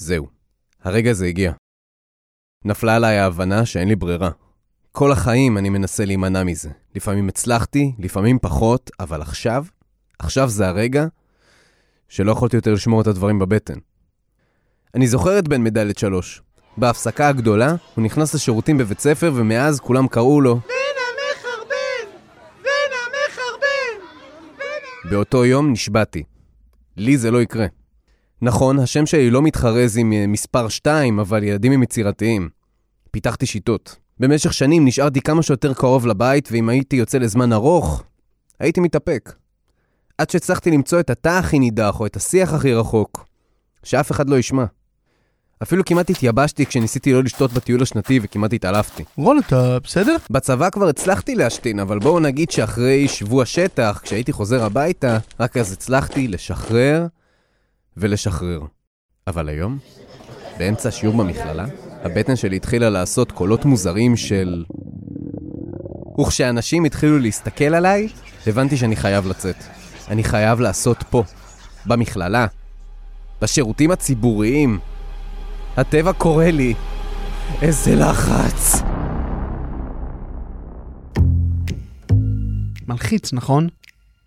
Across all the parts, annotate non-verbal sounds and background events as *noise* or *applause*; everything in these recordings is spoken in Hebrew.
זהו, הרגע הזה הגיע. נפלה עליי ההבנה שאין לי ברירה. כל החיים אני מנסה להימנע מזה. לפעמים הצלחתי, לפעמים פחות, אבל עכשיו, עכשיו זה הרגע שלא יכולתי יותר לשמור את הדברים בבטן. אני זוכר את בן מדלת שלוש. בהפסקה הגדולה, הוא נכנס לשירותים בבית ספר, ומאז כולם קראו לו... בן המחרבן! בן המחרבן! באותו יום נשבעתי. לי זה לא יקרה. נכון, השם שלי לא מתחרז עם אה, מספר 2, אבל ילדים הם יצירתיים. פיתחתי שיטות. במשך שנים נשארתי כמה שיותר קרוב לבית, ואם הייתי יוצא לזמן ארוך, הייתי מתאפק. עד שהצלחתי למצוא את התא הכי נידח, או את השיח הכי רחוק, שאף אחד לא ישמע. אפילו כמעט התייבשתי כשניסיתי לא לשתות בטיול השנתי וכמעט התעלפתי. רון, אתה בסדר? בצבא כבר הצלחתי להשתין, אבל בואו נגיד שאחרי שבוע שטח, כשהייתי חוזר הביתה, רק אז הצלחתי לשחרר ולשחרר. אבל היום, באמצע שיעור במכללה, הבטן שלי התחילה לעשות קולות מוזרים של... וכשאנשים התחילו להסתכל עליי, הבנתי שאני חייב לצאת. אני חייב לעשות פה, במכללה, בשירותים הציבוריים. הטבע קורא לי. איזה לחץ. מלחיץ, נכון?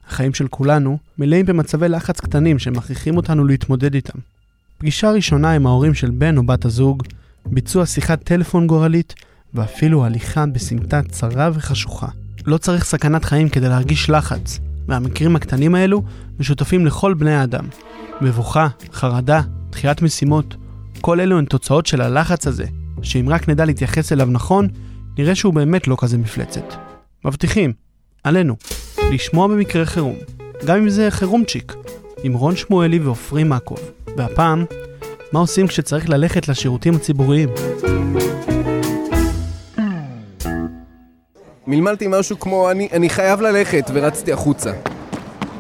החיים של כולנו מלאים במצבי לחץ קטנים שמכריחים אותנו להתמודד איתם. פגישה ראשונה עם ההורים של בן או בת הזוג, ביצוע שיחת טלפון גורלית, ואפילו הליכה בסמטה צרה וחשוכה. לא צריך סכנת חיים כדי להרגיש לחץ, והמקרים הקטנים האלו משותפים לכל בני האדם. מבוכה, חרדה, דחיית משימות, כל אלו הן תוצאות של הלחץ הזה, שאם רק נדע להתייחס אליו נכון, נראה שהוא באמת לא כזה מפלצת. מבטיחים, עלינו, לשמוע במקרה חירום, גם אם זה חירומצ'יק, עם רון שמואלי ועופרי מקוב. והפעם, מה עושים כשצריך ללכת לשירותים הציבוריים? מלמלתי משהו כמו אני, אני חייב ללכת ורצתי החוצה.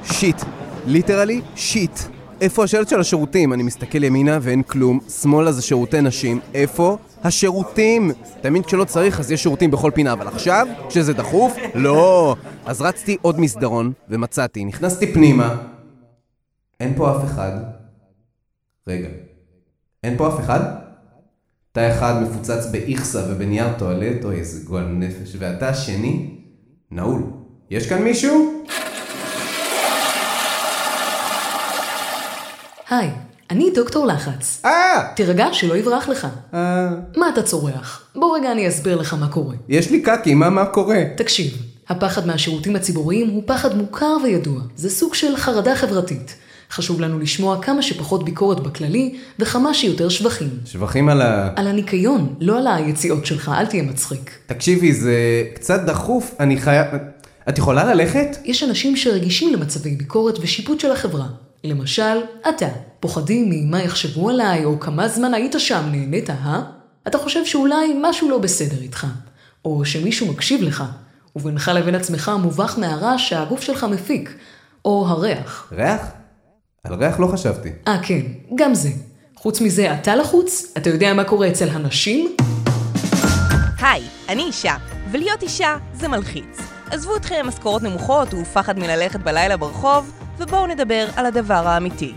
shit, literally shit. איפה השלט של השירותים? אני מסתכל ימינה ואין כלום, שמאלה זה שירותי נשים, איפה? השירותים! תמיד כשלא צריך אז יש שירותים בכל פינה, אבל עכשיו, כשזה דחוף, לא! אז רצתי עוד מסדרון ומצאתי, נכנסתי פנימה. אין פה אף אחד. רגע, אין פה אף אחד? תא אחד מפוצץ באיכסה ובנייר טואלט, אוי איזה גועל נפש, והתא השני, נעול. יש כאן מישהו? היי, אני דוקטור לחץ. אה! תירגע שלא יברח לך. אה... מה אתה צורח? בוא רגע אני אסביר לך מה קורה. יש לי קקי, מה מה קורה? תקשיב, הפחד מהשירותים הציבוריים הוא פחד מוכר וידוע. זה סוג של חרדה חברתית. חשוב לנו לשמוע כמה שפחות ביקורת בכללי, וכמה שיותר שבחים. שבחים על ה... על הניקיון, לא על היציאות שלך, אל תהיה מצחיק. תקשיבי, זה קצת דחוף, אני חייב... את יכולה ללכת? יש אנשים שרגישים למצבי ביקורת ושיפוט של החברה. למשל, אתה. פוחדים ממה יחשבו עליי, או כמה זמן היית שם, נהנית, אה? אתה חושב שאולי משהו לא בסדר איתך. או שמישהו מקשיב לך, ובינך לבין עצמך מובך מהרעש שהגוף שלך מפיק. או הריח. ריח? על ריח לא חשבתי. אה, כן, גם זה. חוץ מזה, אתה לחוץ? אתה יודע מה קורה אצל הנשים? היי, אני אישה, ולהיות אישה זה מלחיץ. עזבו אתכם משכורות נמוכות ופחד מללכת בלילה ברחוב, ובואו נדבר על הדבר האמיתי.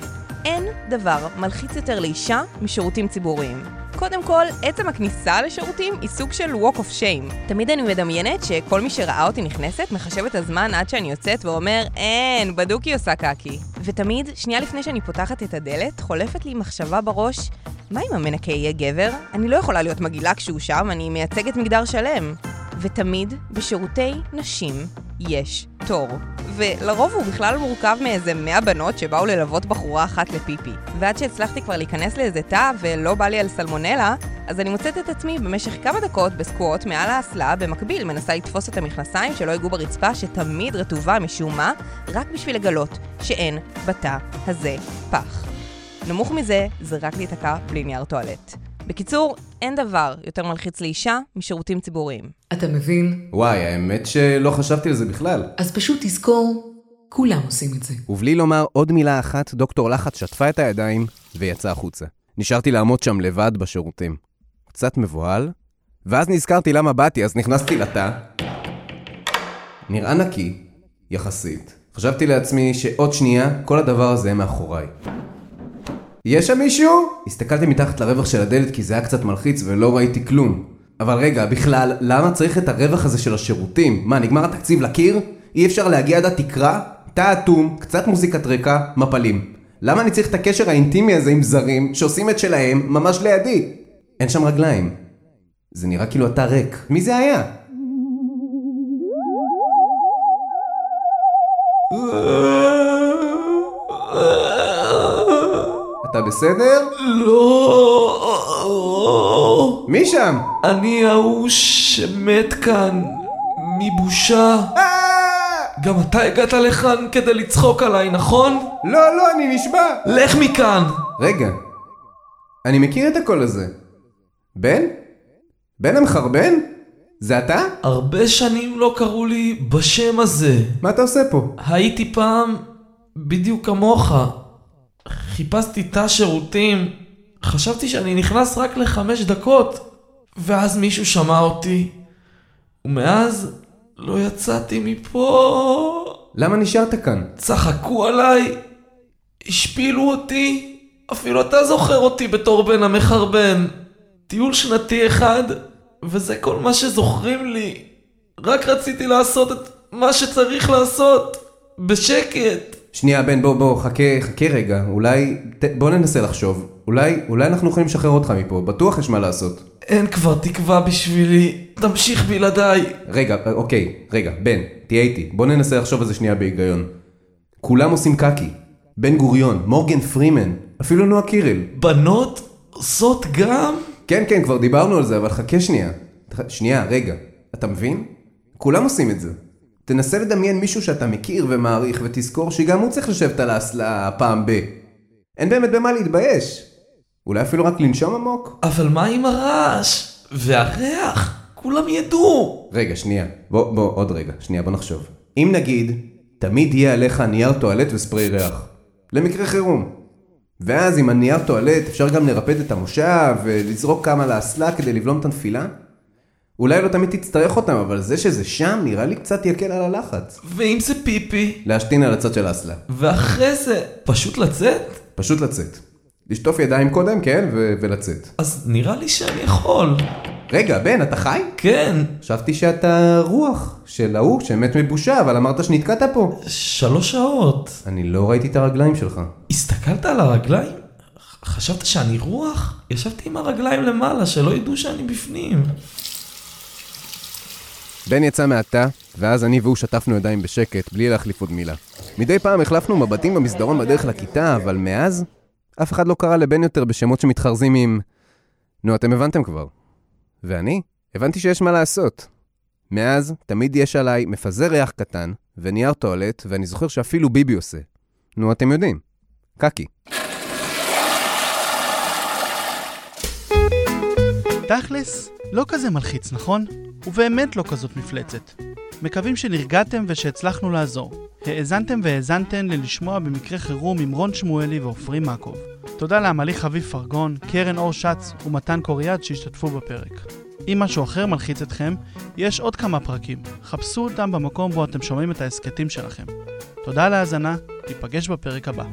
אין דבר מלחיץ יותר לאישה משירותים ציבוריים. קודם כל, עצם הכניסה לשירותים היא סוג של walk of shame. תמיד אני מדמיינת שכל מי שראה אותי נכנסת מחשב את הזמן עד שאני יוצאת ואומר, אין, בדוק היא עושה קקי. ותמיד, שנייה לפני שאני פותחת את הדלת, חולפת לי מחשבה בראש, מה אם המנקה יהיה גבר? אני לא יכולה להיות מגעילה כשהוא שם, אני מייצגת מגדר שלם. ותמיד בשירותי נשים יש תור. ולרוב הוא בכלל מורכב מאיזה 100 בנות שבאו ללוות בחורה אחת לפיפי. ועד שהצלחתי כבר להיכנס לאיזה תא ולא בא לי על סלמונלה, אז אני מוצאת את עצמי במשך כמה דקות בסקווט מעל האסלה, במקביל מנסה לתפוס את המכנסיים שלא ייגעו ברצפה שתמיד רטובה משום מה, רק בשביל לגלות שאין בתא הזה פח. נמוך מזה, זה רק להיתקע בלי נייר טואלט. בקיצור, אין דבר יותר מלחיץ לאישה משירותים ציבוריים. אתה מבין? וואי, האמת שלא חשבתי על זה בכלל. אז פשוט תזכור, כולם עושים את זה. ובלי לומר עוד מילה אחת, דוקטור לחץ שטפה את הידיים ויצא החוצה. נשארתי לעמוד שם לבד בשירותים. קצת מבוהל, ואז נזכרתי למה באתי, אז נכנסתי לתא. נראה נקי, יחסית. חשבתי לעצמי שעוד שנייה, כל הדבר הזה מאחוריי. יש שם מישהו? הסתכלתי מתחת לרווח של הדלת כי זה היה קצת מלחיץ ולא ראיתי כלום. אבל רגע, בכלל, למה צריך את הרווח הזה של השירותים? מה, נגמר התקציב לקיר? אי אפשר להגיע עד התקרה? תא אטום, קצת מוזיקת רקע, מפלים. למה אני צריך את הקשר האינטימי הזה עם זרים שעושים את שלהם ממש לידי? אין שם רגליים. זה נראה כאילו אתה ריק. מי זה היה? *laughs* אתה בסדר? לא... מי שם? אני ההוא שמת כאן מבושה. גם אתה הגעת לכאן כדי לצחוק עליי, נכון? לא, לא, אני נשבע. לך מכאן! רגע, אני מכיר את הקול הזה. בן? בן המחרבן? זה אתה? הרבה שנים לא קראו לי בשם הזה. מה אתה עושה פה? הייתי פעם בדיוק כמוך. חיפשתי תא שירותים. חשבתי שאני נכנס רק לחמש דקות. ואז מישהו שמע אותי. ומאז לא יצאתי מפה. למה נשארת כאן? צחקו עליי. השפילו אותי. אפילו אתה זוכר אותי בתור בן המחרבן. טיול שנתי אחד, וזה כל מה שזוכרים לי. רק רציתי לעשות את מה שצריך לעשות. בשקט. שנייה, בן, בוא, בוא, חכה, חכה רגע. אולי... ת, בוא ננסה לחשוב. אולי, אולי אנחנו יכולים לשחרר אותך מפה. בטוח יש מה לעשות. אין כבר תקווה בשבילי. תמשיך בלעדיי. רגע, אוקיי, רגע, בן, תהיה איתי. בוא ננסה לחשוב על זה שנייה בהיגיון. כולם עושים קקי. בן גוריון, מורגן פרימן, אפילו נועה קירל. בנות עושות גם? כן, כן, כבר דיברנו על זה, אבל חכה שנייה. שנייה, רגע. אתה מבין? כולם עושים את זה. תנסה לדמיין מישהו שאתה מכיר ומעריך, ותזכור שגם הוא צריך לשבת על האסלה פעם ב. אין באמת במה להתבייש. אולי אפילו רק לנשום עמוק? אבל מה עם הרעש? והריח? כולם ידעו. רגע, שנייה. בוא, בוא, עוד רגע. שנייה, בוא נחשוב. אם נגיד, תמיד יהיה עליך נייר טואלט וספרי ריח. למקרה חירום. ואז עם הנייר טואלט אפשר גם לרפד את המושב ולזרוק כמה לאסלה כדי לבלום את הנפילה? אולי לא תמיד תצטרך אותם, אבל זה שזה שם נראה לי קצת יקל על הלחץ. ואם זה פיפי? להשתין על הצד של האסלה. ואחרי זה, פשוט לצאת? פשוט לצאת. לשטוף ידיים קודם, כן, ו- ולצאת. אז נראה לי שאני יכול. רגע, בן, אתה חי? כן, חשבתי שאתה רוח של ההוא שמת מבושה, אבל אמרת שנתקעת פה. שלוש שעות. אני לא ראיתי את הרגליים שלך. הסתכלת על הרגליים? חשבת שאני רוח? ישבתי עם הרגליים למעלה, שלא ידעו שאני בפנים. בן יצא מהתא, ואז אני והוא שטפנו ידיים בשקט, בלי להחליף עוד מילה. מדי פעם החלפנו מבטים במסדרון בדרך לכיתה, אבל מאז, אף אחד לא קרא לבן יותר בשמות שמתחרזים עם... נו, אתם הבנתם כבר. ואני? הבנתי שיש מה לעשות. מאז, תמיד יש עליי מפזר ריח קטן, ונייר טואלט, ואני זוכר שאפילו ביבי עושה. נו, אתם יודעים. קקי. תכלס, לא כזה מלחיץ, נכון? ובאמת לא כזאת מפלצת. מקווים שנרגעתם ושהצלחנו לעזור. האזנתם והאזנתן ללשמוע במקרה חירום עם רון שמואלי ועופרי מקוב. תודה לעמלי חביב פרגון, קרן אור שץ ומתן קוריאד שהשתתפו בפרק. אם משהו אחר מלחיץ אתכם, יש עוד כמה פרקים. חפשו אותם במקום בו אתם שומעים את ההסכתים שלכם. תודה על ההאזנה, ניפגש בפרק הבא.